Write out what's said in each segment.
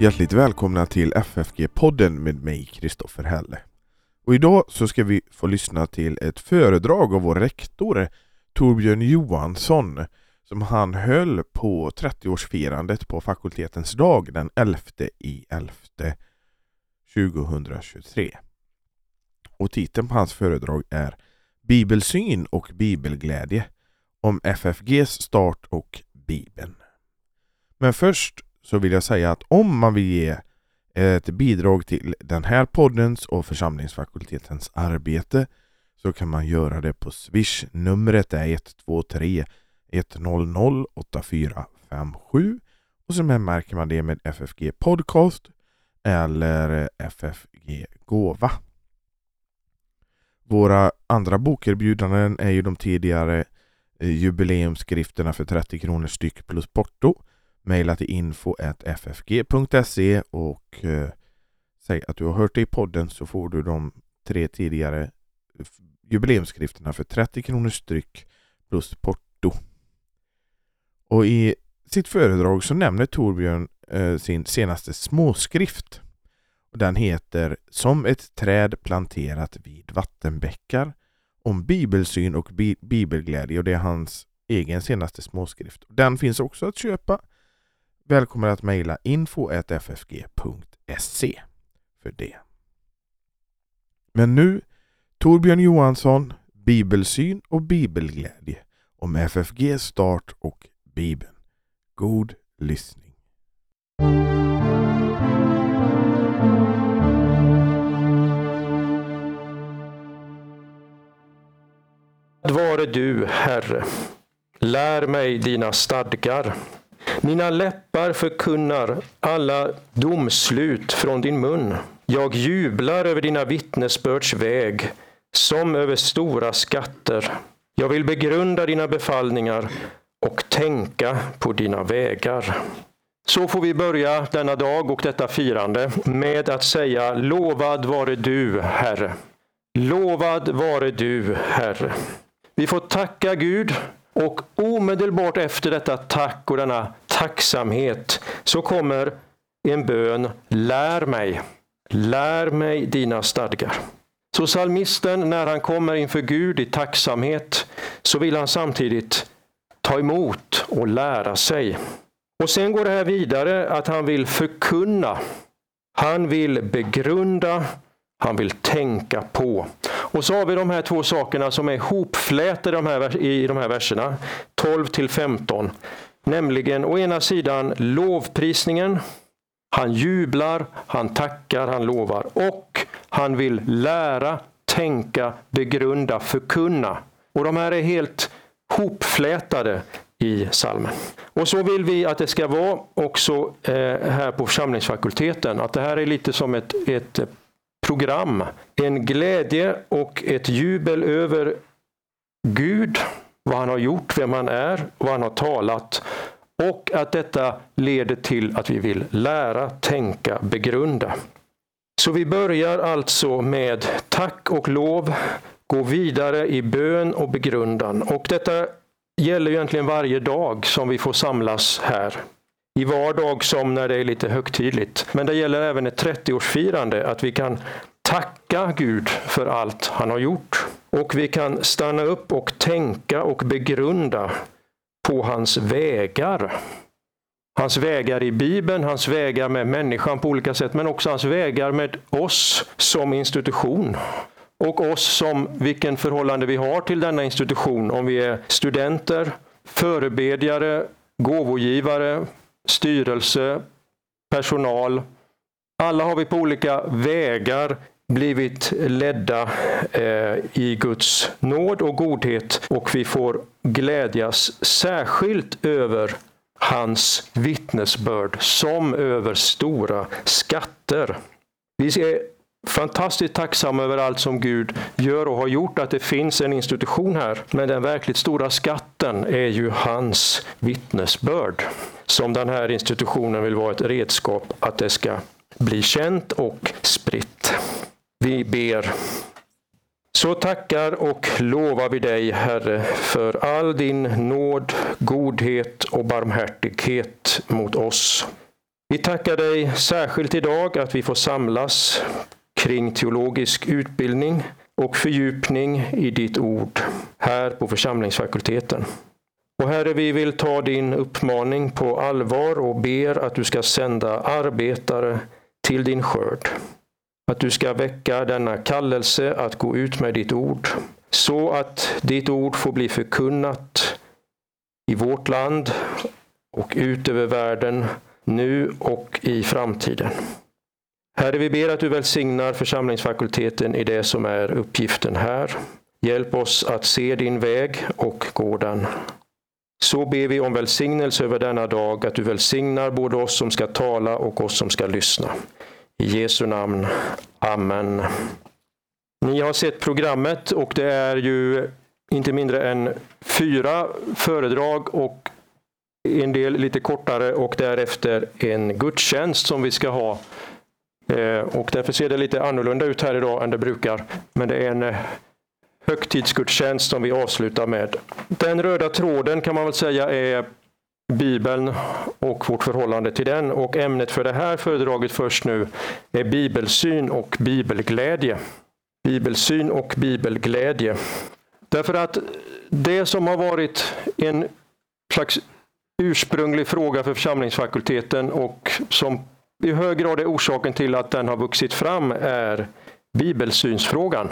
Hjärtligt välkomna till FFG-podden med mig, Kristoffer Hälle. Och idag så ska vi få lyssna till ett föredrag av vår rektor Torbjörn Johansson som han höll på 30-årsfirandet på fakultetens dag den 11 i 11 2023. Och titeln på hans föredrag är Bibelsyn och bibelglädje om FFGs start och Bibeln. Men först så vill jag säga att om man vill ge ett bidrag till den här poddens och församlingsfakultetens arbete så kan man göra det på Swish. Numret är 123 100 8457 och så märker man det med FFG Podcast eller FFG Gåva. Våra andra bokerbjudanden är ju de tidigare eh, jubileumsskrifterna för 30 kronor styck plus porto mejla till info.ffg.se och eh, säg att du har hört det i podden så får du de tre tidigare jubileumsskrifterna för 30 kronor styck plus porto. Och i sitt föredrag så nämner Torbjörn eh, sin senaste småskrift. Den heter Som ett träd planterat vid vattenbäckar om bibelsyn och bi bibelglädje och det är hans egen senaste småskrift. Den finns också att köpa. Välkommen att mejla info.ffg.se för det. Men nu Torbjörn Johansson, Bibelsyn och bibelglädje om FFG start och Bibeln. God lyssning. Vare du, Herre, lär mig dina stadgar. Mina läppar förkunnar alla domslut från din mun. Jag jublar över dina vittnesbörds väg, som över stora skatter. Jag vill begrunda dina befallningar och tänka på dina vägar. Så får vi börja denna dag och detta firande med att säga Lovad vare du, Herre. Lovad vare du, Herre. Vi får tacka Gud och omedelbart efter detta tack och denna tacksamhet så kommer en bön Lär mig, lär mig dina stadgar. Så salmisten när han kommer inför Gud i tacksamhet så vill han samtidigt ta emot och lära sig. Och sen går det här vidare att han vill förkunna. Han vill begrunda, han vill tänka på. Och så har vi de här två sakerna som är hopflätade i de här, verserna, 12 till 15. Nämligen å ena sidan lovprisningen, han jublar, han tackar, han lovar och han vill lära, tänka, begrunda, förkunna. Och de här är helt hopflätade i salmen. Och så vill vi att det ska vara också eh, här på församlingsfakulteten, att det här är lite som ett, ett program. En glädje och ett jubel över Gud, vad han har gjort, vem han är, vad han har talat. Och att detta leder till att vi vill lära, tänka, begrunda. Så vi börjar alltså med tack och lov, gå vidare i bön och begrundan. Och detta gäller egentligen varje dag som vi får samlas här. I vardag som när det är lite högtidligt. Men det gäller även ett 30-årsfirande, att vi kan tacka Gud för allt han har gjort. Och vi kan stanna upp och tänka och begrunda på hans vägar. Hans vägar i Bibeln, hans vägar med människan på olika sätt, men också hans vägar med oss som institution. Och oss som vilken förhållande vi har till denna institution, om vi är studenter, förebedjare, gåvogivare, styrelse, personal. Alla har vi på olika vägar blivit ledda eh, i Guds nåd och godhet och vi får glädjas särskilt över hans vittnesbörd som över stora skatter. Vi är fantastiskt tacksamma över allt som Gud gör och har gjort, att det finns en institution här. Men den verkligt stora skatten är ju hans vittnesbörd som den här institutionen vill vara ett redskap att det ska bli känt och spritt. Vi ber. Så tackar och lovar vi dig, Herre, för all din nåd, godhet och barmhärtighet mot oss. Vi tackar dig särskilt idag att vi får samlas kring teologisk utbildning och fördjupning i ditt ord här på församlingsfakulteten. Och Herre, vi vill ta din uppmaning på allvar och ber att du ska sända arbetare till din skörd. Att du ska väcka denna kallelse att gå ut med ditt ord så att ditt ord får bli förkunnat i vårt land och ut över världen nu och i framtiden. Herre, vi ber att du välsignar församlingsfakulteten i det som är uppgiften här. Hjälp oss att se din väg och gå den. Så ber vi om välsignelse över denna dag, att du välsignar både oss som ska tala och oss som ska lyssna. I Jesu namn. Amen. Ni har sett programmet och det är ju inte mindre än fyra föredrag och en del lite kortare och därefter en gudstjänst som vi ska ha. Eh, och därför ser det lite annorlunda ut här idag än det brukar. Men det är en eh, högtidsgudstjänst som vi avslutar med. Den röda tråden kan man väl säga är Bibeln och vårt förhållande till den. Och ämnet för det här föredraget först nu är bibelsyn och bibelglädje. Bibelsyn och bibelglädje. Därför att det som har varit en slags ursprunglig fråga för församlingsfakulteten och som i hög grad är orsaken till att den har vuxit fram är bibelsynsfrågan.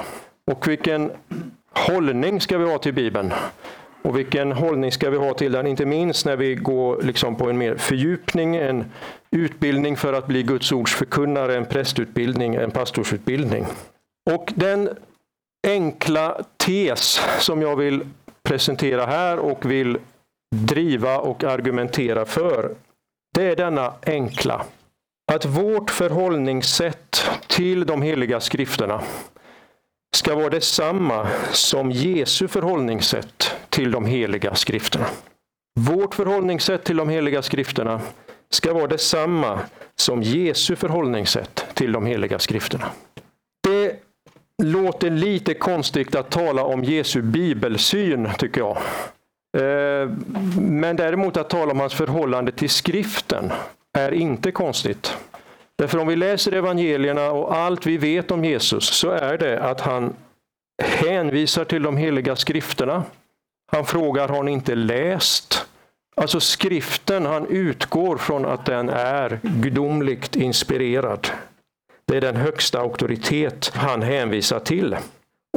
Och vilken hållning ska vi ha till Bibeln? Och vilken hållning ska vi ha till den? Inte minst när vi går liksom på en mer fördjupning, en utbildning för att bli Guds ords förkunnare, en prästutbildning, en pastorsutbildning. Och den enkla tes som jag vill presentera här och vill driva och argumentera för, det är denna enkla. Att vårt förhållningssätt till de heliga skrifterna ska vara detsamma som Jesu förhållningssätt till de heliga skrifterna. Vårt förhållningssätt till de heliga skrifterna ska vara detsamma som Jesu förhållningssätt till de heliga skrifterna. Det låter lite konstigt att tala om Jesu bibelsyn, tycker jag. Eh, men däremot att tala om hans förhållande till skriften är inte konstigt. Därför om vi läser evangelierna och allt vi vet om Jesus så är det att han hänvisar till de heliga skrifterna. Han frågar, har ni inte läst? Alltså skriften, han utgår från att den är gudomligt inspirerad. Det är den högsta auktoritet han hänvisar till.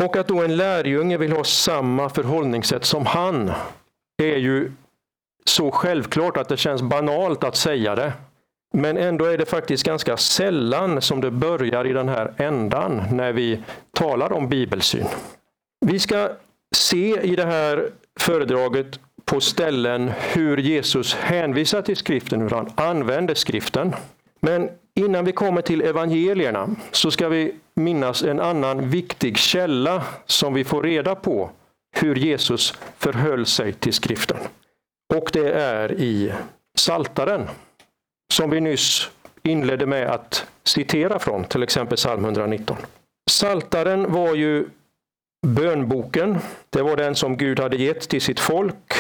Och att då en lärjunge vill ha samma förhållningssätt som han är ju så självklart att det känns banalt att säga det. Men ändå är det faktiskt ganska sällan som det börjar i den här ändan när vi talar om bibelsyn. Vi ska se i det här föredraget på ställen hur Jesus hänvisar till skriften, hur han använder skriften. Men innan vi kommer till evangelierna så ska vi minnas en annan viktig källa som vi får reda på hur Jesus förhöll sig till skriften. Och det är i Saltaren som vi nyss inledde med att citera från, till exempel psalm 119. Saltaren var ju bönboken. Det var den som Gud hade gett till sitt folk.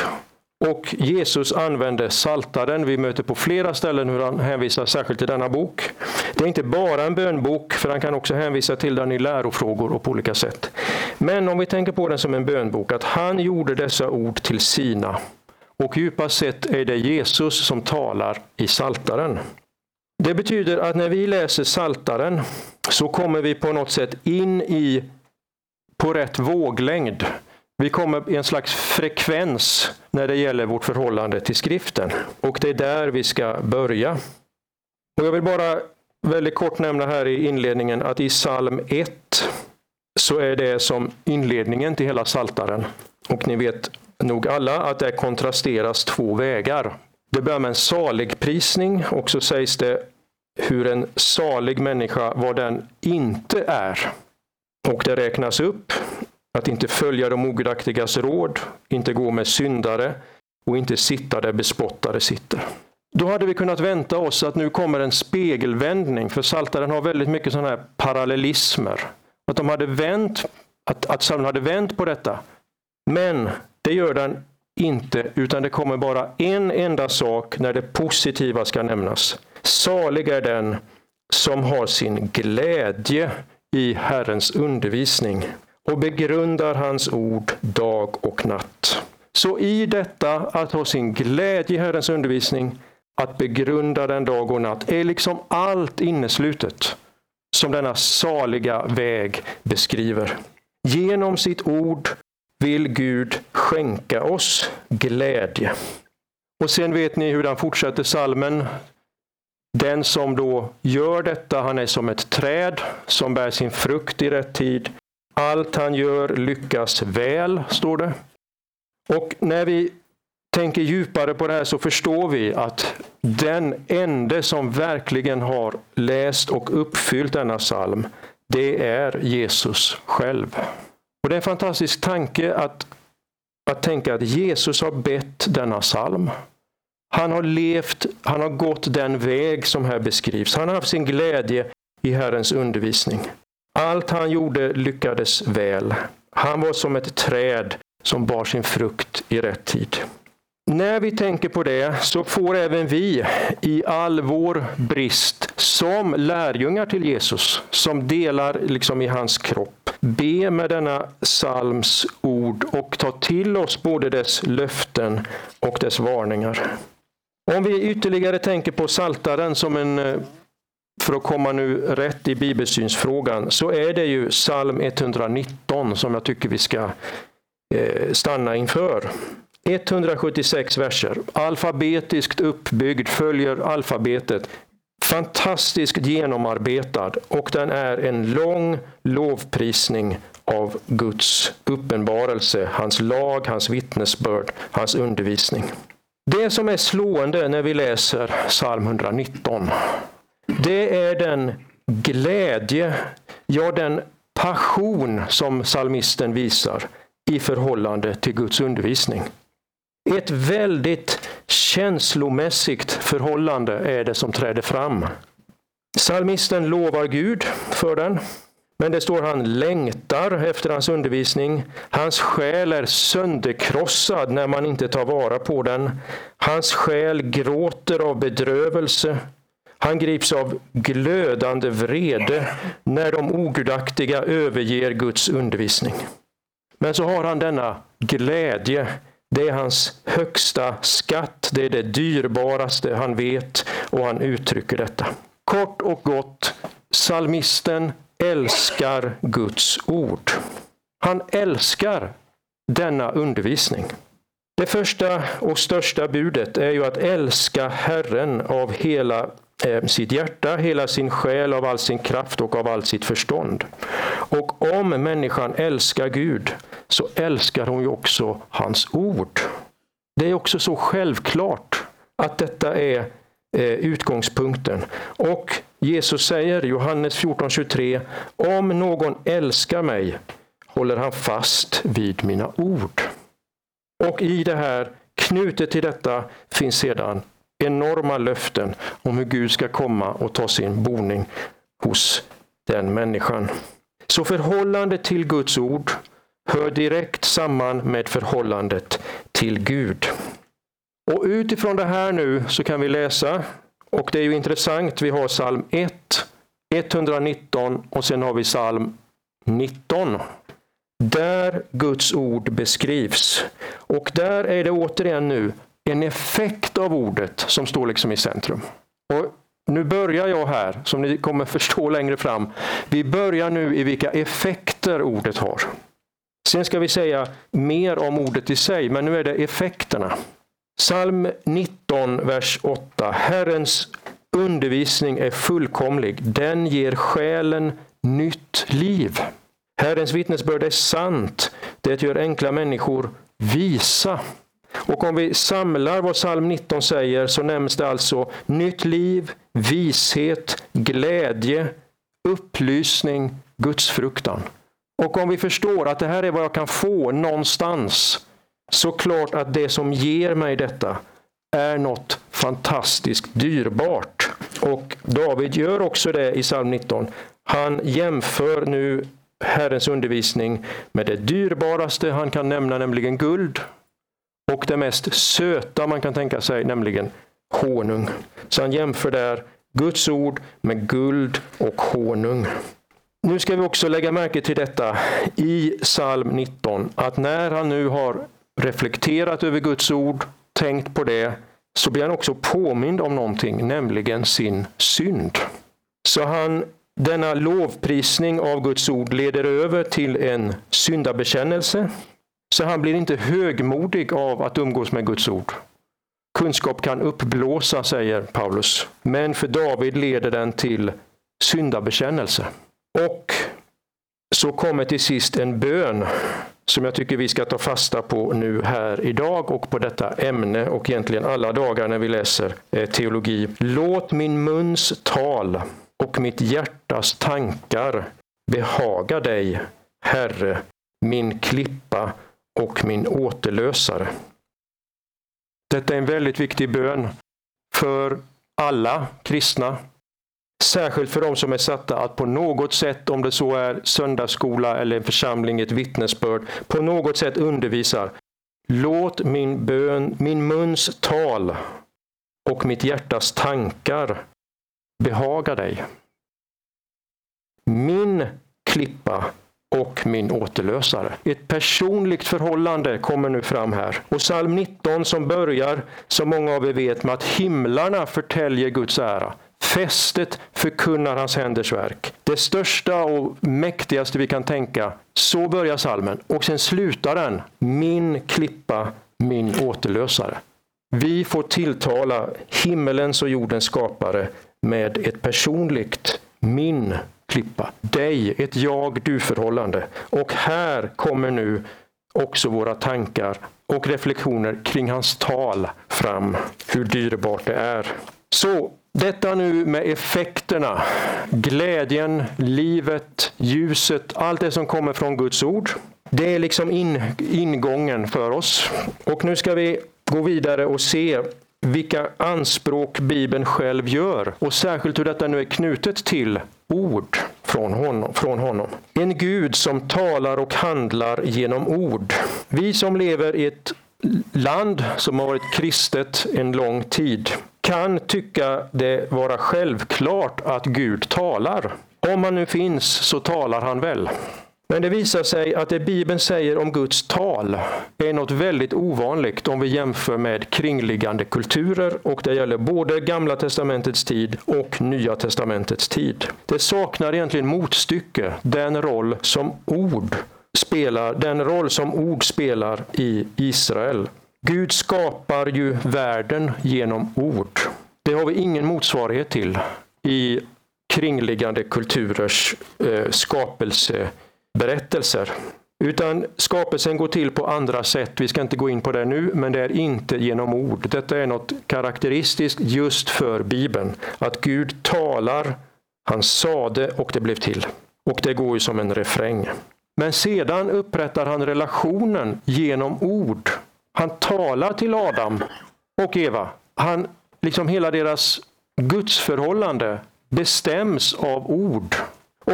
Och Jesus använde saltaren. Vi möter på flera ställen hur han hänvisar särskilt till denna bok. Det är inte bara en bönbok, för han kan också hänvisa till den i lärofrågor och på olika sätt. Men om vi tänker på den som en bönbok, att han gjorde dessa ord till sina och djupast sett är det Jesus som talar i Saltaren. Det betyder att när vi läser Saltaren så kommer vi på något sätt in i på rätt våglängd. Vi kommer i en slags frekvens när det gäller vårt förhållande till skriften. Och det är där vi ska börja. Och jag vill bara väldigt kort nämna här i inledningen att i psalm 1 så är det som inledningen till hela saltaren. Och ni vet nog alla att det kontrasteras två vägar. Det börjar med en saligprisning och så sägs det hur en salig människa, vad den inte är. Och det räknas upp att inte följa de ogudaktigas råd, inte gå med syndare och inte sitta där bespottare sitter. Då hade vi kunnat vänta oss att nu kommer en spegelvändning, för Saltaren har väldigt mycket sådana här parallellismer. Att de hade vänt, att, att psalmen hade vänt på detta. Men det gör den inte, utan det kommer bara en enda sak när det positiva ska nämnas. Salig är den som har sin glädje i Herrens undervisning och begrundar hans ord dag och natt. Så i detta att ha sin glädje i Herrens undervisning, att begrunda den dag och natt, är liksom allt inneslutet som denna saliga väg beskriver. Genom sitt ord vill Gud skänka oss glädje. Och sen vet ni hur den fortsätter salmen. Den som då gör detta, han är som ett träd som bär sin frukt i rätt tid. Allt han gör lyckas väl, står det. Och när vi tänker djupare på det här så förstår vi att den ende som verkligen har läst och uppfyllt denna psalm, det är Jesus själv. Och Det är en fantastisk tanke att, att tänka att Jesus har bett denna psalm. Han har levt, han har gått den väg som här beskrivs. Han har haft sin glädje i Herrens undervisning. Allt han gjorde lyckades väl. Han var som ett träd som bar sin frukt i rätt tid. När vi tänker på det så får även vi i all vår brist som lärjungar till Jesus, som delar liksom i hans kropp, be med denna psalms ord och ta till oss både dess löften och dess varningar. Om vi ytterligare tänker på saltaren som en eh, för att komma nu rätt i bibelsynsfrågan så är det ju psalm 119 som jag tycker vi ska eh, stanna inför. 176 verser, alfabetiskt uppbyggd, följer alfabetet. Fantastiskt genomarbetad och den är en lång lovprisning av Guds uppenbarelse, hans lag, hans vittnesbörd, hans undervisning. Det som är slående när vi läser psalm 119, det är den glädje, ja den passion som psalmisten visar i förhållande till Guds undervisning. Ett väldigt känslomässigt förhållande är det som träder fram. Psalmisten lovar Gud för den, men det står han längtar efter hans undervisning. Hans själ är sönderkrossad när man inte tar vara på den. Hans själ gråter av bedrövelse. Han grips av glödande vrede när de ogudaktiga överger Guds undervisning. Men så har han denna glädje. Det är hans högsta skatt, det är det dyrbaraste han vet och han uttrycker detta. Kort och gott, salmisten älskar Guds ord. Han älskar denna undervisning. Det första och största budet är ju att älska Herren av hela Eh, sitt hjärta, hela sin själ, av all sin kraft och av allt sitt förstånd. Och om människan älskar Gud så älskar hon ju också hans ord. Det är också så självklart att detta är eh, utgångspunkten. Och Jesus säger, Johannes 14.23, om någon älskar mig håller han fast vid mina ord. Och i det här, knutet till detta, finns sedan enorma löften om hur Gud ska komma och ta sin boning hos den människan. Så förhållandet till Guds ord hör direkt samman med förhållandet till Gud. Och utifrån det här nu så kan vi läsa, och det är ju intressant, vi har psalm 1, 119 och sen har vi psalm 19. Där Guds ord beskrivs. Och där är det återigen nu en effekt av ordet som står liksom i centrum. Och nu börjar jag här, som ni kommer förstå längre fram. Vi börjar nu i vilka effekter ordet har. Sen ska vi säga mer om ordet i sig, men nu är det effekterna. Psalm 19, vers 8. Herrens undervisning är fullkomlig. Den ger själen nytt liv. Herrens vittnesbörd är sant. Det gör enkla människor visa. Och om vi samlar vad psalm 19 säger så nämns det alltså nytt liv, vishet, glädje, upplysning, gudsfruktan. Och om vi förstår att det här är vad jag kan få någonstans, så klart att det som ger mig detta är något fantastiskt dyrbart. Och David gör också det i psalm 19. Han jämför nu Herrens undervisning med det dyrbaraste han kan nämna, nämligen guld. Och det mest söta man kan tänka sig, nämligen honung. Så han jämför där Guds ord med guld och honung. Nu ska vi också lägga märke till detta i psalm 19, att när han nu har reflekterat över Guds ord, tänkt på det, så blir han också påmind om någonting, nämligen sin synd. Så han, denna lovprisning av Guds ord leder över till en syndabekännelse. Så han blir inte högmodig av att umgås med Guds ord. Kunskap kan uppblåsa, säger Paulus, men för David leder den till syndabekännelse. Och så kommer till sist en bön som jag tycker vi ska ta fasta på nu här idag och på detta ämne och egentligen alla dagar när vi läser eh, teologi. Låt min muns tal och mitt hjärtas tankar behaga dig, Herre, min klippa och min återlösare. Detta är en väldigt viktig bön för alla kristna. Särskilt för de som är satta att på något sätt, om det så är söndagsskola eller en församling, ett vittnesbörd, på något sätt undervisar. Låt min bön, min muns tal och mitt hjärtas tankar behaga dig. Min klippa och min återlösare. Ett personligt förhållande kommer nu fram här. Och psalm 19 som börjar, som många av er vet, med att himlarna förtäljer Guds ära. Fästet förkunnar hans händers verk. Det största och mäktigaste vi kan tänka. Så börjar salmen och sen slutar den. Min klippa, min återlösare. Vi får tilltala himmelens och jordens skapare med ett personligt min klippa. Dig, ett jag-du-förhållande. Och här kommer nu också våra tankar och reflektioner kring hans tal fram. Hur dyrbart det är. Så detta nu med effekterna, glädjen, livet, ljuset, allt det som kommer från Guds ord. Det är liksom in, ingången för oss. Och nu ska vi gå vidare och se vilka anspråk Bibeln själv gör och särskilt hur detta nu är knutet till ord från honom, från honom. En Gud som talar och handlar genom ord. Vi som lever i ett land som har varit kristet en lång tid kan tycka det vara självklart att Gud talar. Om han nu finns så talar han väl. Men det visar sig att det Bibeln säger om Guds tal är något väldigt ovanligt om vi jämför med kringliggande kulturer och det gäller både Gamla testamentets tid och Nya testamentets tid. Det saknar egentligen motstycke, den roll som ord spelar, den roll som ord spelar i Israel. Gud skapar ju världen genom ord. Det har vi ingen motsvarighet till i kringliggande kulturers eh, berättelser. Utan skapelsen går till på andra sätt. Vi ska inte gå in på det nu, men det är inte genom ord. Detta är något karaktäristiskt just för Bibeln. Att Gud talar, han sade och det blev till. Och det går ju som en refräng. Men sedan upprättar han relationen genom ord. Han talar till Adam och Eva. Han, liksom hela deras gudsförhållande bestäms av ord.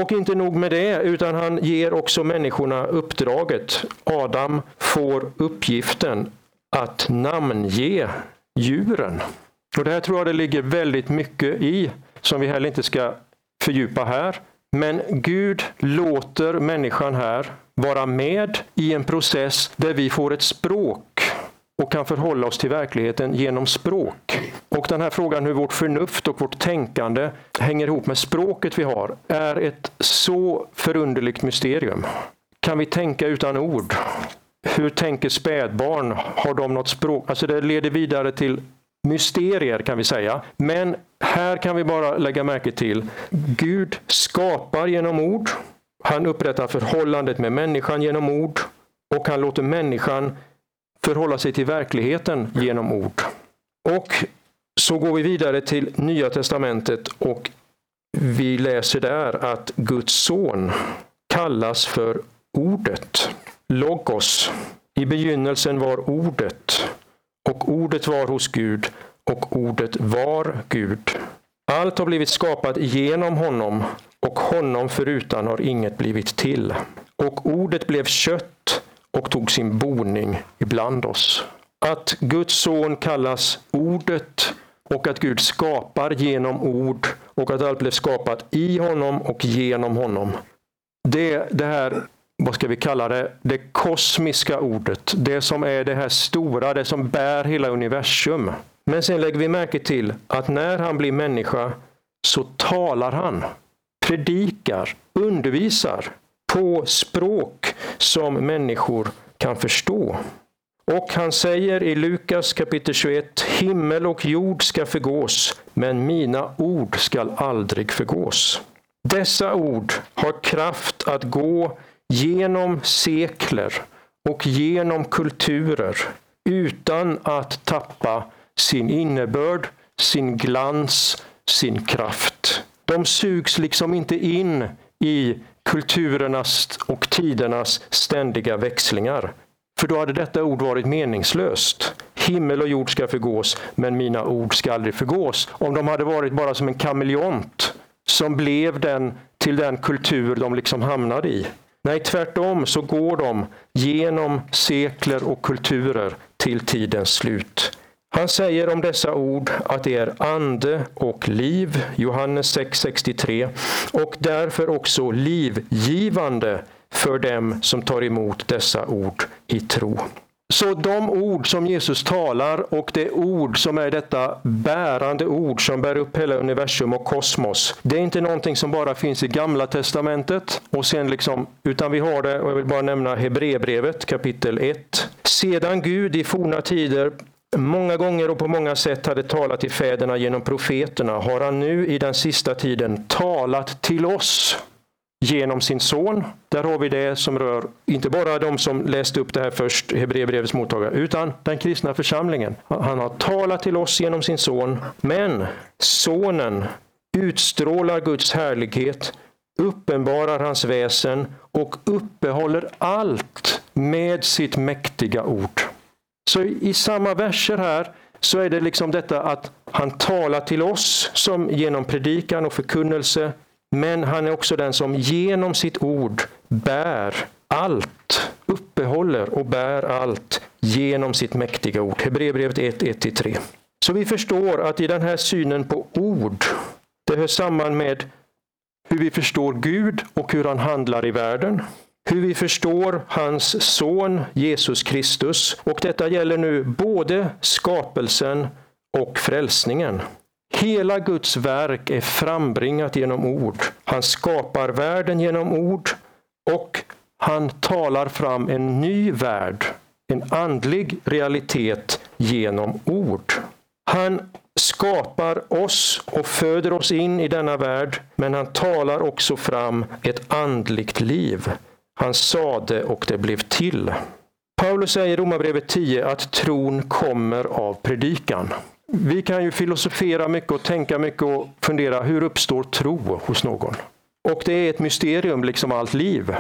Och inte nog med det, utan han ger också människorna uppdraget. Adam får uppgiften att namnge djuren. Och Det här tror jag det ligger väldigt mycket i, som vi heller inte ska fördjupa här. Men Gud låter människan här vara med i en process där vi får ett språk och kan förhålla oss till verkligheten genom språk. Och den här frågan hur vårt förnuft och vårt tänkande hänger ihop med språket vi har är ett så förunderligt mysterium. Kan vi tänka utan ord? Hur tänker spädbarn? Har de något språk? Alltså det leder vidare till mysterier kan vi säga. Men här kan vi bara lägga märke till Gud skapar genom ord. Han upprättar förhållandet med människan genom ord och han låter människan förhålla sig till verkligheten genom ord. Och så går vi vidare till Nya testamentet och vi läser där att Guds son kallas för Ordet. Logos. I begynnelsen var Ordet och Ordet var hos Gud och Ordet var Gud. Allt har blivit skapat genom honom och honom förutan har inget blivit till. Och Ordet blev kött och tog sin boning ibland oss. Att Guds son kallas Ordet och att Gud skapar genom ord och att allt blev skapat i honom och genom honom. Det, det här, vad ska vi kalla det, det kosmiska ordet, det som är det här stora, det som bär hela universum. Men sen lägger vi märke till att när han blir människa så talar han, predikar, undervisar på språk som människor kan förstå. Och han säger i Lukas kapitel 21, himmel och jord ska förgås, men mina ord skall aldrig förgås. Dessa ord har kraft att gå genom sekler och genom kulturer utan att tappa sin innebörd, sin glans, sin kraft. De sugs liksom inte in i kulturernas och tidernas ständiga växlingar. För då hade detta ord varit meningslöst. Himmel och jord ska förgås, men mina ord ska aldrig förgås. Om de hade varit bara som en kameleont som blev den till den kultur de liksom hamnade i. Nej, tvärtom så går de genom sekler och kulturer till tidens slut. Han säger om dessa ord att det är ande och liv, Johannes 6.63, och därför också livgivande för dem som tar emot dessa ord i tro. Så de ord som Jesus talar och det ord som är detta bärande ord som bär upp hela universum och kosmos. Det är inte någonting som bara finns i gamla testamentet och sen liksom, utan vi har det, och jag vill bara nämna Hebreerbrevet kapitel 1. Sedan Gud i forna tider många gånger och på många sätt hade talat till fäderna genom profeterna har han nu i den sista tiden talat till oss genom sin son. Där har vi det som rör inte bara de som läste upp det här först, Hebreerbrevets mottagare, utan den kristna församlingen. Han har talat till oss genom sin son, men sonen utstrålar Guds härlighet, uppenbarar hans väsen och uppehåller allt med sitt mäktiga ord. Så i samma verser här så är det liksom detta att han talar till oss som genom predikan och förkunnelse men han är också den som genom sitt ord bär allt, uppehåller och bär allt genom sitt mäktiga ord. Hebreerbrevet 1, 1-3. Så vi förstår att i den här synen på ord, det hör samman med hur vi förstår Gud och hur han handlar i världen. Hur vi förstår hans son Jesus Kristus. Och detta gäller nu både skapelsen och frälsningen. Hela Guds verk är frambringat genom ord. Han skapar världen genom ord och han talar fram en ny värld, en andlig realitet genom ord. Han skapar oss och föder oss in i denna värld, men han talar också fram ett andligt liv. Han sade och det blev till. Paulus säger i Romarbrevet 10 att tron kommer av predikan. Vi kan ju filosofera mycket och tänka mycket och fundera, hur uppstår tro hos någon? Och det är ett mysterium, liksom allt liv.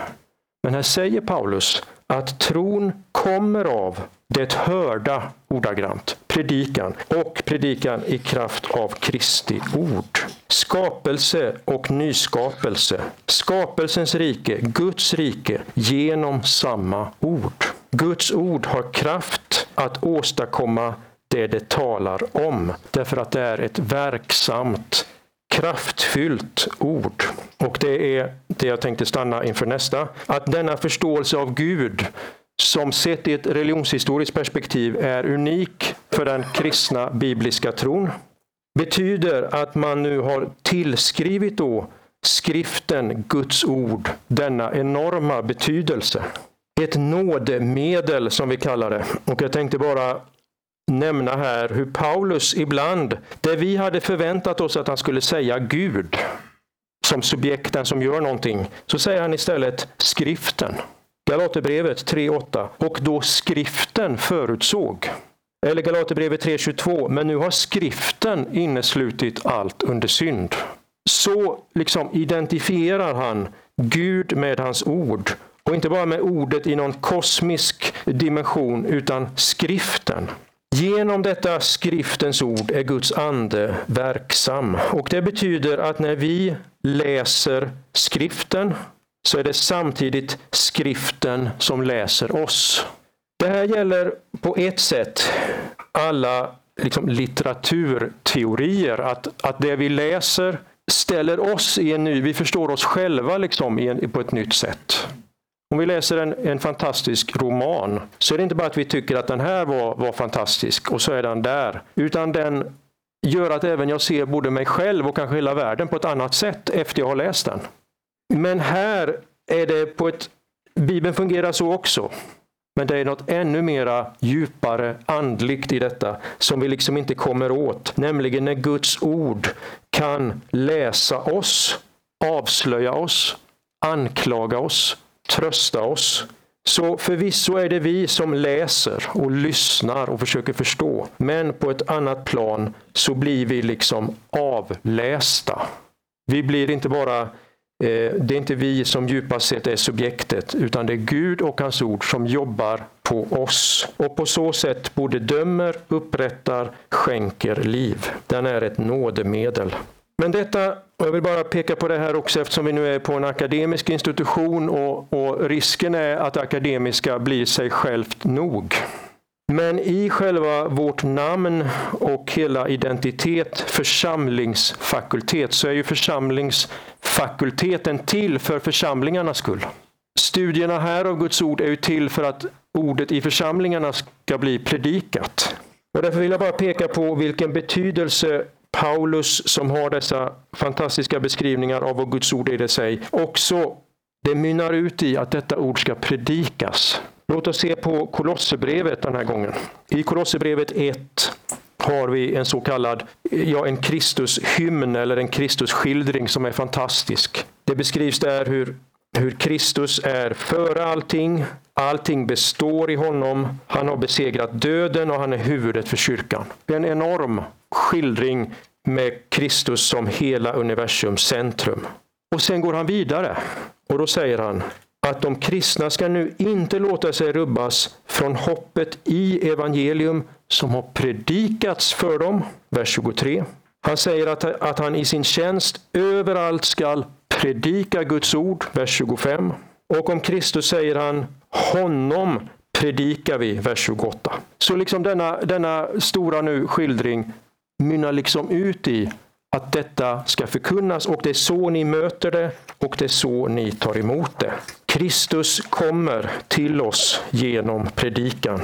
Men här säger Paulus att tron kommer av det hörda ordagrant, predikan och predikan i kraft av Kristi ord. Skapelse och nyskapelse. Skapelsens rike, Guds rike, genom samma ord. Guds ord har kraft att åstadkomma det det talar om. Därför att det är ett verksamt, kraftfyllt ord. Och det är det jag tänkte stanna inför nästa. Att denna förståelse av Gud som sett i ett religionshistoriskt perspektiv är unik för den kristna bibliska tron betyder att man nu har tillskrivit då skriften, Guds ord, denna enorma betydelse. Ett nådemedel som vi kallar det. Och jag tänkte bara nämna här hur Paulus ibland, där vi hade förväntat oss att han skulle säga Gud som subjekten som gör någonting, så säger han istället skriften. Galaterbrevet 3.8. Och då skriften förutsåg. Eller Galaterbrevet 3.22. Men nu har skriften inneslutit allt under synd. Så liksom identifierar han Gud med hans ord. Och inte bara med ordet i någon kosmisk dimension, utan skriften. Genom detta skriftens ord är Guds ande verksam. Och det betyder att när vi läser skriften så är det samtidigt skriften som läser oss. Det här gäller på ett sätt alla liksom litteraturteorier. Att, att det vi läser ställer oss i en ny, vi förstår oss själva liksom i en, på ett nytt sätt. Om vi läser en, en fantastisk roman så är det inte bara att vi tycker att den här var, var fantastisk och så är den där. Utan den gör att även jag ser både mig själv och kanske hela världen på ett annat sätt efter jag har läst den. Men här är det på ett... Bibeln fungerar så också. Men det är något ännu mera djupare andligt i detta som vi liksom inte kommer åt. Nämligen när Guds ord kan läsa oss, avslöja oss, anklaga oss, trösta oss. Så förvisso är det vi som läser och lyssnar och försöker förstå. Men på ett annat plan så blir vi liksom avlästa. Vi blir inte bara Eh, det är inte vi som djupast sett är subjektet, utan det är Gud och hans ord som jobbar på oss. Och på så sätt både dömer, upprättar, skänker liv. Den är ett nådemedel. Men detta, jag vill bara peka på det här också eftersom vi nu är på en akademisk institution och, och risken är att akademiska blir sig självt nog. Men i själva vårt namn och hela identitet, församlingsfakultet, så är ju församlingsfakulteten till för församlingarnas skull. Studierna här av Guds ord är ju till för att ordet i församlingarna ska bli predikat. Och därför vill jag bara peka på vilken betydelse Paulus, som har dessa fantastiska beskrivningar av vad Guds ord är i sig, också det mynnar ut i att detta ord ska predikas. Låt oss se på Kolosserbrevet den här gången. I Kolosserbrevet 1 har vi en så kallad ja, en Kristushymn eller en Kristusskildring som är fantastisk. Det beskrivs där hur, hur Kristus är före allting, allting består i honom, han har besegrat döden och han är huvudet för kyrkan. Det är en enorm skildring med Kristus som hela universums centrum. Och sen går han vidare och då säger han att de kristna ska nu inte låta sig rubbas från hoppet i evangelium som har predikats för dem. Vers 23. Han säger att, att han i sin tjänst överallt skall predika Guds ord. Vers 25. Och om Kristus säger han honom predikar vi. Vers 28. Så liksom denna, denna stora nu skildring mynnar liksom ut i att detta ska förkunnas och det är så ni möter det och det är så ni tar emot det. Kristus kommer till oss genom predikan.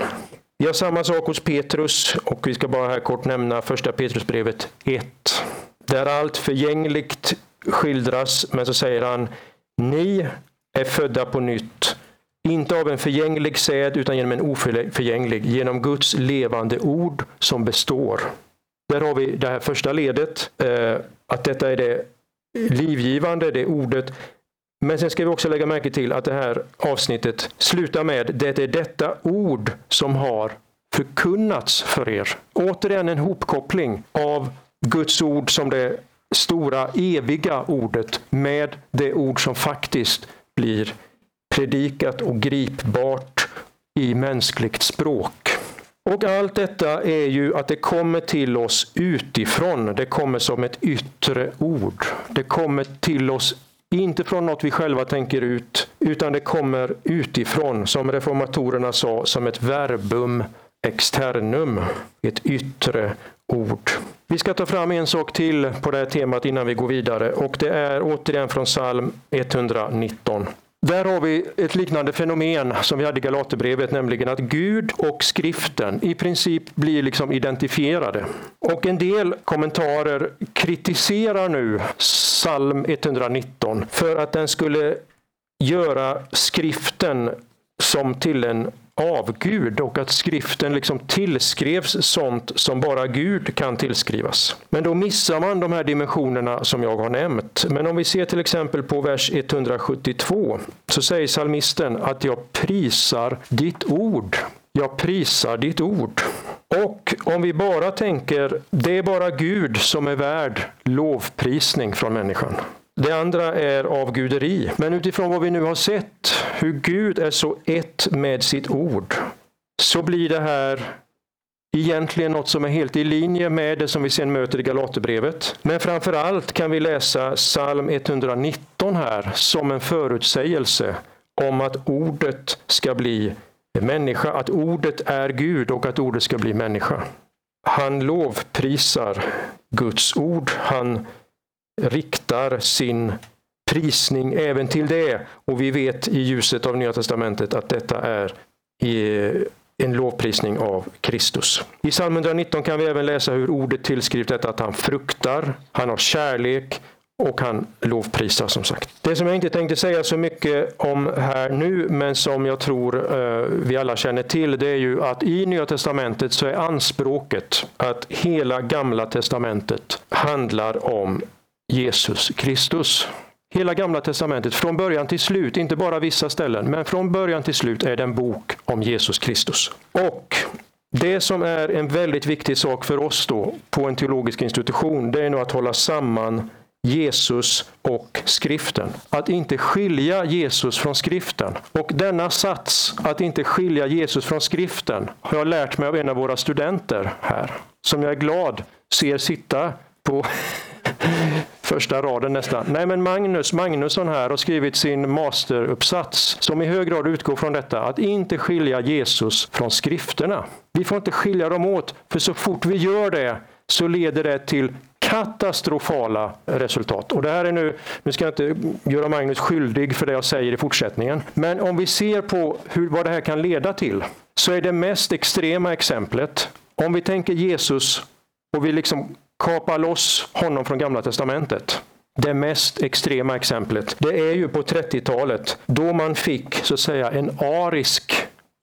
Vi har samma sak hos Petrus och vi ska bara här kort nämna första Petrusbrevet 1. Där allt förgängligt skildras, men så säger han Ni är födda på nytt, inte av en förgänglig säd utan genom en oförgänglig, genom Guds levande ord som består. Där har vi det här första ledet, eh, att detta är det livgivande, det ordet. Men sen ska vi också lägga märke till att det här avsnittet slutar med det är detta ord som har förkunnats för er. Återigen en hopkoppling av Guds ord som det stora eviga ordet med det ord som faktiskt blir predikat och gripbart i mänskligt språk. Och allt detta är ju att det kommer till oss utifrån. Det kommer som ett yttre ord. Det kommer till oss inte från något vi själva tänker ut, utan det kommer utifrån, som reformatorerna sa, som ett verbum externum, ett yttre ord. Vi ska ta fram en sak till på det här temat innan vi går vidare och det är återigen från psalm 119. Där har vi ett liknande fenomen som vi hade i Galaterbrevet, nämligen att Gud och skriften i princip blir liksom identifierade. Och en del kommentarer kritiserar nu psalm 119 för att den skulle göra skriften som till en avgud och att skriften liksom tillskrevs sånt som bara Gud kan tillskrivas. Men då missar man de här dimensionerna som jag har nämnt. Men om vi ser till exempel på vers 172 så säger salmisten att jag prisar ditt ord. Jag prisar ditt ord. Och om vi bara tänker, det är bara Gud som är värd lovprisning från människan. Det andra är avguderi. Men utifrån vad vi nu har sett, hur Gud är så ett med sitt ord, så blir det här egentligen något som är helt i linje med det som vi sen möter i Galaterbrevet. Men framför allt kan vi läsa psalm 119 här som en förutsägelse om att ordet ska bli människa, att ordet är Gud och att ordet ska bli människa. han lovprisar Guds ord. Han riktar sin prisning även till det. Och vi vet i ljuset av Nya Testamentet att detta är en lovprisning av Kristus. I psalm 119 kan vi även läsa hur ordet tillskrivs detta att han fruktar, han har kärlek och han lovprisar som sagt. Det som jag inte tänkte säga så mycket om här nu, men som jag tror eh, vi alla känner till, det är ju att i Nya Testamentet så är anspråket att hela Gamla Testamentet handlar om Jesus Kristus. Hela Gamla Testamentet, från början till slut, inte bara vissa ställen, men från början till slut är det en bok om Jesus Kristus. Och det som är en väldigt viktig sak för oss då på en teologisk institution, det är nog att hålla samman Jesus och skriften. Att inte skilja Jesus från skriften. Och denna sats, att inte skilja Jesus från skriften, har jag lärt mig av en av våra studenter här. Som jag är glad ser sitta på första raden nästan. Nej, men Magnus Magnusson här har skrivit sin masteruppsats som i hög grad utgår från detta, att inte skilja Jesus från skrifterna. Vi får inte skilja dem åt, för så fort vi gör det så leder det till katastrofala resultat. Och det här är nu, nu ska jag inte göra Magnus skyldig för det jag säger i fortsättningen, men om vi ser på hur, vad det här kan leda till, så är det mest extrema exemplet, om vi tänker Jesus och vi liksom Kapa loss honom från Gamla Testamentet. Det mest extrema exemplet, det är ju på 30-talet då man fick så att säga en arisk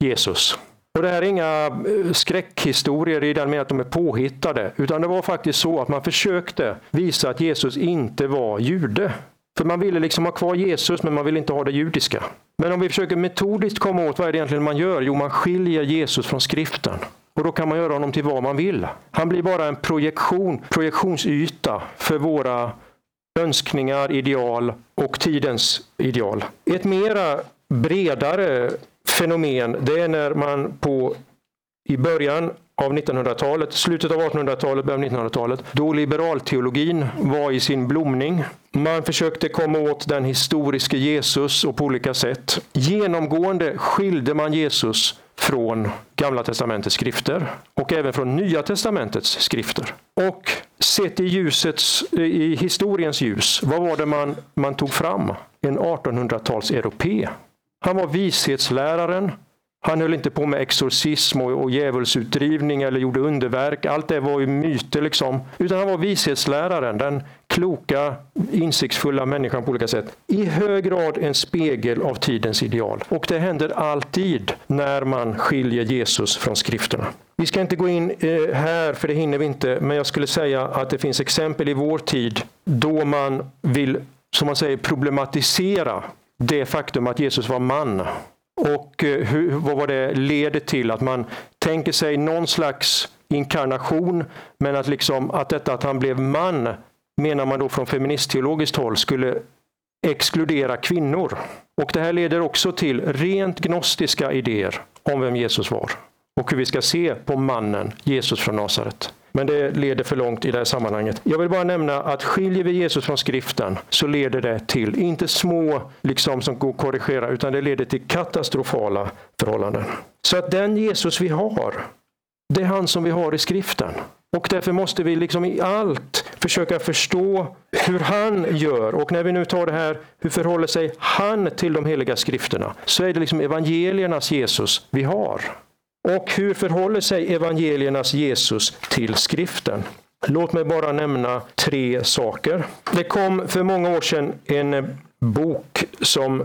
Jesus. Och det här är inga eh, skräckhistorier i den meningen att de är påhittade, utan det var faktiskt så att man försökte visa att Jesus inte var jude. För man ville liksom ha kvar Jesus, men man ville inte ha det judiska. Men om vi försöker metodiskt komma åt vad är det egentligen man gör? Jo, man skiljer Jesus från skriften. Och då kan man göra honom till vad man vill. Han blir bara en projektion, projektionsyta för våra önskningar, ideal och tidens ideal. Ett mera bredare fenomen det är när man på, i början av 1900-talet, slutet av 1800-talet, början av 1900-talet, då liberalteologin var i sin blomning. Man försökte komma åt den historiske Jesus och på olika sätt. Genomgående skilde man Jesus från Gamla testamentets skrifter och även från Nya testamentets skrifter. Och sett i, ljusets, i historiens ljus, vad var det man, man tog fram? En 1800-tals europé. Han var vishetsläraren. Han höll inte på med exorcism och, och djävulsutdrivning eller gjorde underverk. Allt det var ju myter liksom. Utan han var vishetsläraren, den kloka, insiktsfulla människan på olika sätt. I hög grad en spegel av tidens ideal. Och det händer alltid när man skiljer Jesus från skrifterna. Vi ska inte gå in eh, här, för det hinner vi inte, men jag skulle säga att det finns exempel i vår tid då man vill, som man säger, problematisera det faktum att Jesus var man. Och eh, hur, vad var det leder till? Att man tänker sig någon slags inkarnation, men att, liksom, att detta att han blev man menar man då från feministteologiskt håll skulle exkludera kvinnor. Och det här leder också till rent gnostiska idéer om vem Jesus var och hur vi ska se på mannen Jesus från Nasaret. Men det leder för långt i det här sammanhanget. Jag vill bara nämna att skiljer vi Jesus från skriften så leder det till, inte små liksom som går att korrigera, utan det leder till katastrofala förhållanden. Så att den Jesus vi har, det är han som vi har i skriften. Och därför måste vi liksom i allt försöka förstå hur han gör. Och när vi nu tar det här, hur förhåller sig han till de heliga skrifterna? Så är det liksom evangeliernas Jesus vi har. Och hur förhåller sig evangeliernas Jesus till skriften? Låt mig bara nämna tre saker. Det kom för många år sedan en bok som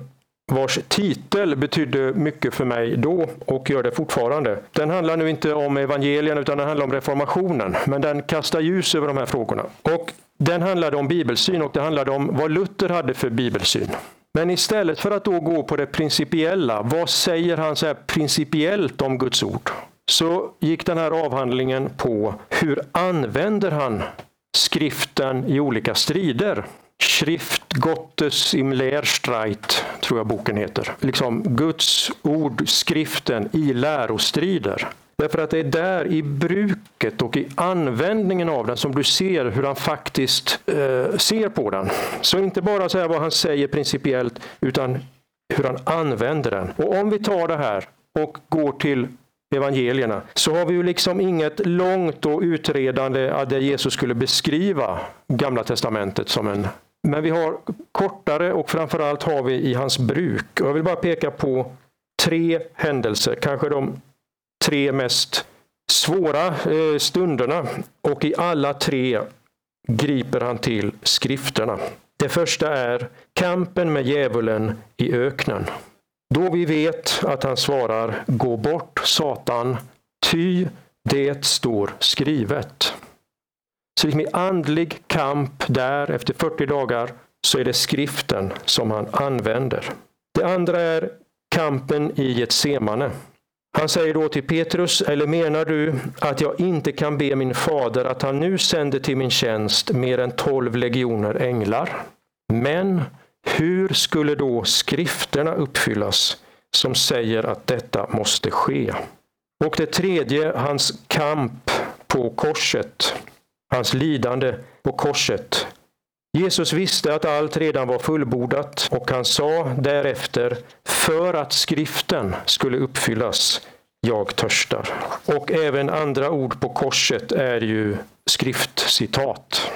vars titel betydde mycket för mig då och gör det fortfarande. Den handlar nu inte om evangelien utan den handlar om reformationen, men den kastar ljus över de här frågorna. Och den handlade om bibelsyn och det handlade om vad Luther hade för bibelsyn. Men istället för att då gå på det principiella, vad säger han så här principiellt om Guds ord? Så gick den här avhandlingen på hur använder han skriften i olika strider? Schrift Gottes im Lehrstreit, tror jag boken heter. Liksom Guds ord, skriften i lärostrider. Därför att det är där i bruket och i användningen av den som du ser hur han faktiskt eh, ser på den. Så inte bara säga vad han säger principiellt, utan hur han använder den. Och om vi tar det här och går till evangelierna, så har vi ju liksom inget långt och utredande där Jesus skulle beskriva Gamla Testamentet som en men vi har kortare och framförallt har vi i hans bruk. Och jag vill bara peka på tre händelser, kanske de tre mest svåra eh, stunderna. Och i alla tre griper han till skrifterna. Det första är kampen med djävulen i öknen. Då vi vet att han svarar Gå bort Satan, ty det står skrivet. Så liksom i andlig kamp där efter 40 dagar så är det skriften som han använder. Det andra är kampen i Getsemane. Han säger då till Petrus, eller menar du att jag inte kan be min fader att han nu sänder till min tjänst mer än tolv legioner änglar? Men hur skulle då skrifterna uppfyllas som säger att detta måste ske? Och det tredje, hans kamp på korset, hans lidande på korset. Jesus visste att allt redan var fullbordat och han sa därefter, för att skriften skulle uppfyllas, jag törstar. Och även andra ord på korset är ju skriftcitat.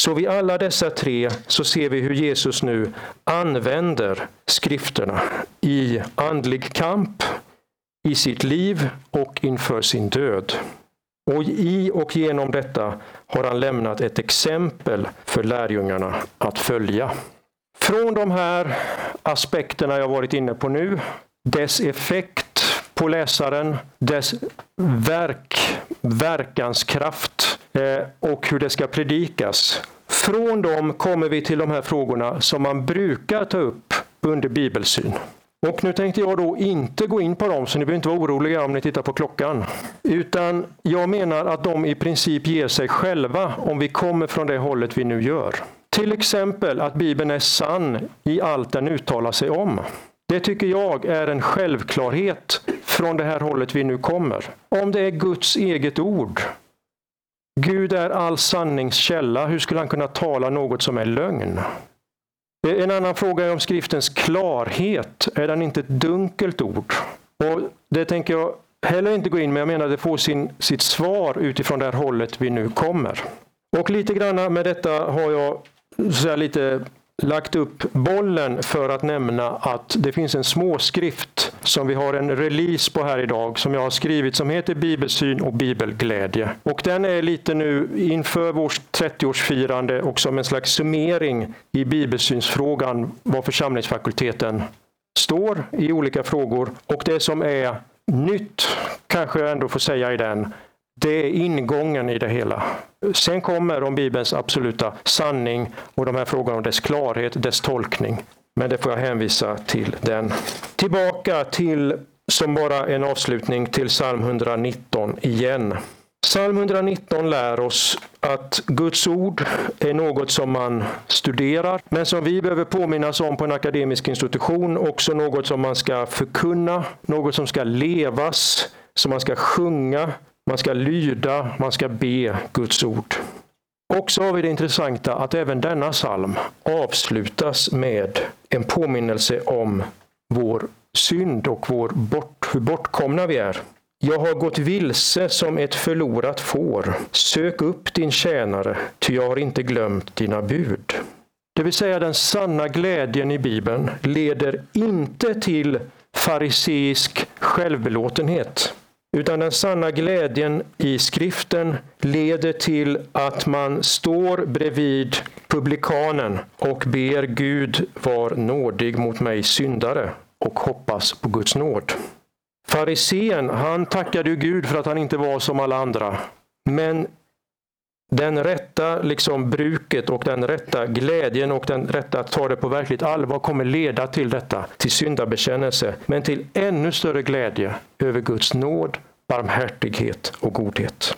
Så vid alla dessa tre så ser vi hur Jesus nu använder skrifterna i andlig kamp, i sitt liv och inför sin död. Och i och genom detta har han lämnat ett exempel för lärjungarna att följa. Från de här aspekterna jag varit inne på nu, dess effekt på läsaren, dess verk, verkanskraft eh, och hur det ska predikas. Från dem kommer vi till de här frågorna som man brukar ta upp under bibelsyn. Och nu tänkte jag då inte gå in på dem, så ni behöver inte vara oroliga om ni tittar på klockan. Utan jag menar att de i princip ger sig själva om vi kommer från det hållet vi nu gör. Till exempel att Bibeln är sann i allt den uttalar sig om. Det tycker jag är en självklarhet från det här hållet vi nu kommer. Om det är Guds eget ord. Gud är all sannings källa. Hur skulle han kunna tala något som är lögn? Eh, en annan fråga är om skriftens klarhet. Är den inte ett dunkelt ord? Och Det tänker jag heller inte gå in med. Jag menar att det får sin, sitt svar utifrån det här hållet vi nu kommer. Och lite grann med detta har jag så lite lagt upp bollen för att nämna att det finns en småskrift som vi har en release på här idag som jag har skrivit som heter Bibelsyn och bibelglädje. Och den är lite nu inför vårt 30-årsfirande och som en slags summering i bibelsynsfrågan var församlingsfakulteten står i olika frågor. Och det som är nytt kanske jag ändå får säga i den, det är ingången i det hela. Sen kommer om Bibelns absoluta sanning och de här frågorna om dess klarhet, dess tolkning. Men det får jag hänvisa till den. Tillbaka till, som bara en avslutning, till psalm 119 igen. Psalm 119 lär oss att Guds ord är något som man studerar, men som vi behöver påminnas om på en akademisk institution, också något som man ska förkunna, något som ska levas, som man ska sjunga, man ska lyda, man ska be Guds ord. Och så har vi det intressanta att även denna psalm avslutas med en påminnelse om vår synd och vår bort, hur bortkomna vi är. Jag har gått vilse som ett förlorat får. Sök upp din tjänare, ty jag har inte glömt dina bud. Det vill säga den sanna glädjen i Bibeln leder inte till fariseisk självbelåtenhet. Utan den sanna glädjen i skriften leder till att man står bredvid publikanen och ber Gud var nådig mot mig syndare och hoppas på Guds nåd. Farisén, han tackade Gud för att han inte var som alla andra. Men den rätta liksom bruket och den rätta glädjen och den rätta att ta det på verkligt allvar kommer leda till detta, till syndabekännelse, men till ännu större glädje över Guds nåd, barmhärtighet och godhet.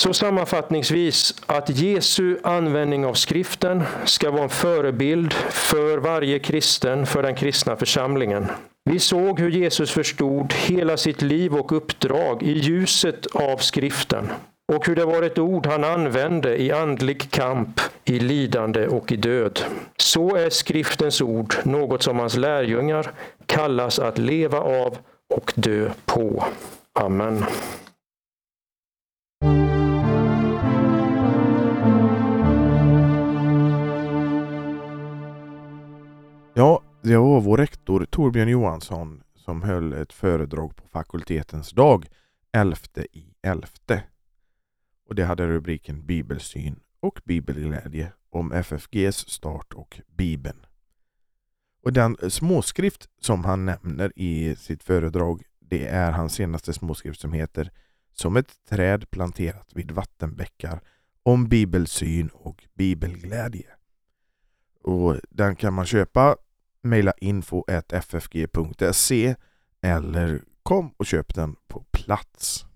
Så sammanfattningsvis att Jesu användning av skriften ska vara en förebild för varje kristen, för den kristna församlingen. Vi såg hur Jesus förstod hela sitt liv och uppdrag i ljuset av skriften och hur det var ett ord han använde i andlig kamp, i lidande och i död. Så är skriftens ord något som hans lärjungar kallas att leva av och dö på. Amen. Ja, det var vår rektor Torbjörn Johansson som höll ett föredrag på fakultetens dag 11 i 11. Och det hade rubriken Bibelsyn och bibelglädje om FFGs start och Bibeln. Och den eh, småskrift som han nämner i sitt föredrag det är hans senaste småskrift som heter Som ett träd planterat vid vattenbäckar om bibelsyn och bibelglädje. Och den kan man köpa mejla info ffg.se eller kom och köp den på plats.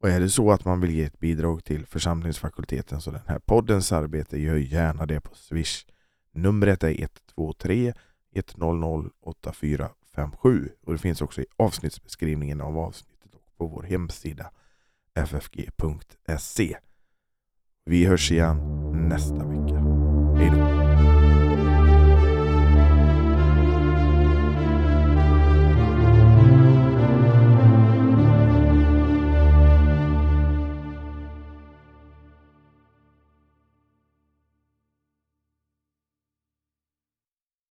Och är det så att man vill ge ett bidrag till församlingsfakulteten så den här poddens arbete, gör gärna det på Swish. Numret är 123 100 8457 och det finns också i avsnittsbeskrivningen av avsnittet och på vår hemsida ffg.se. Vi hörs igen nästa vecka. Hej då!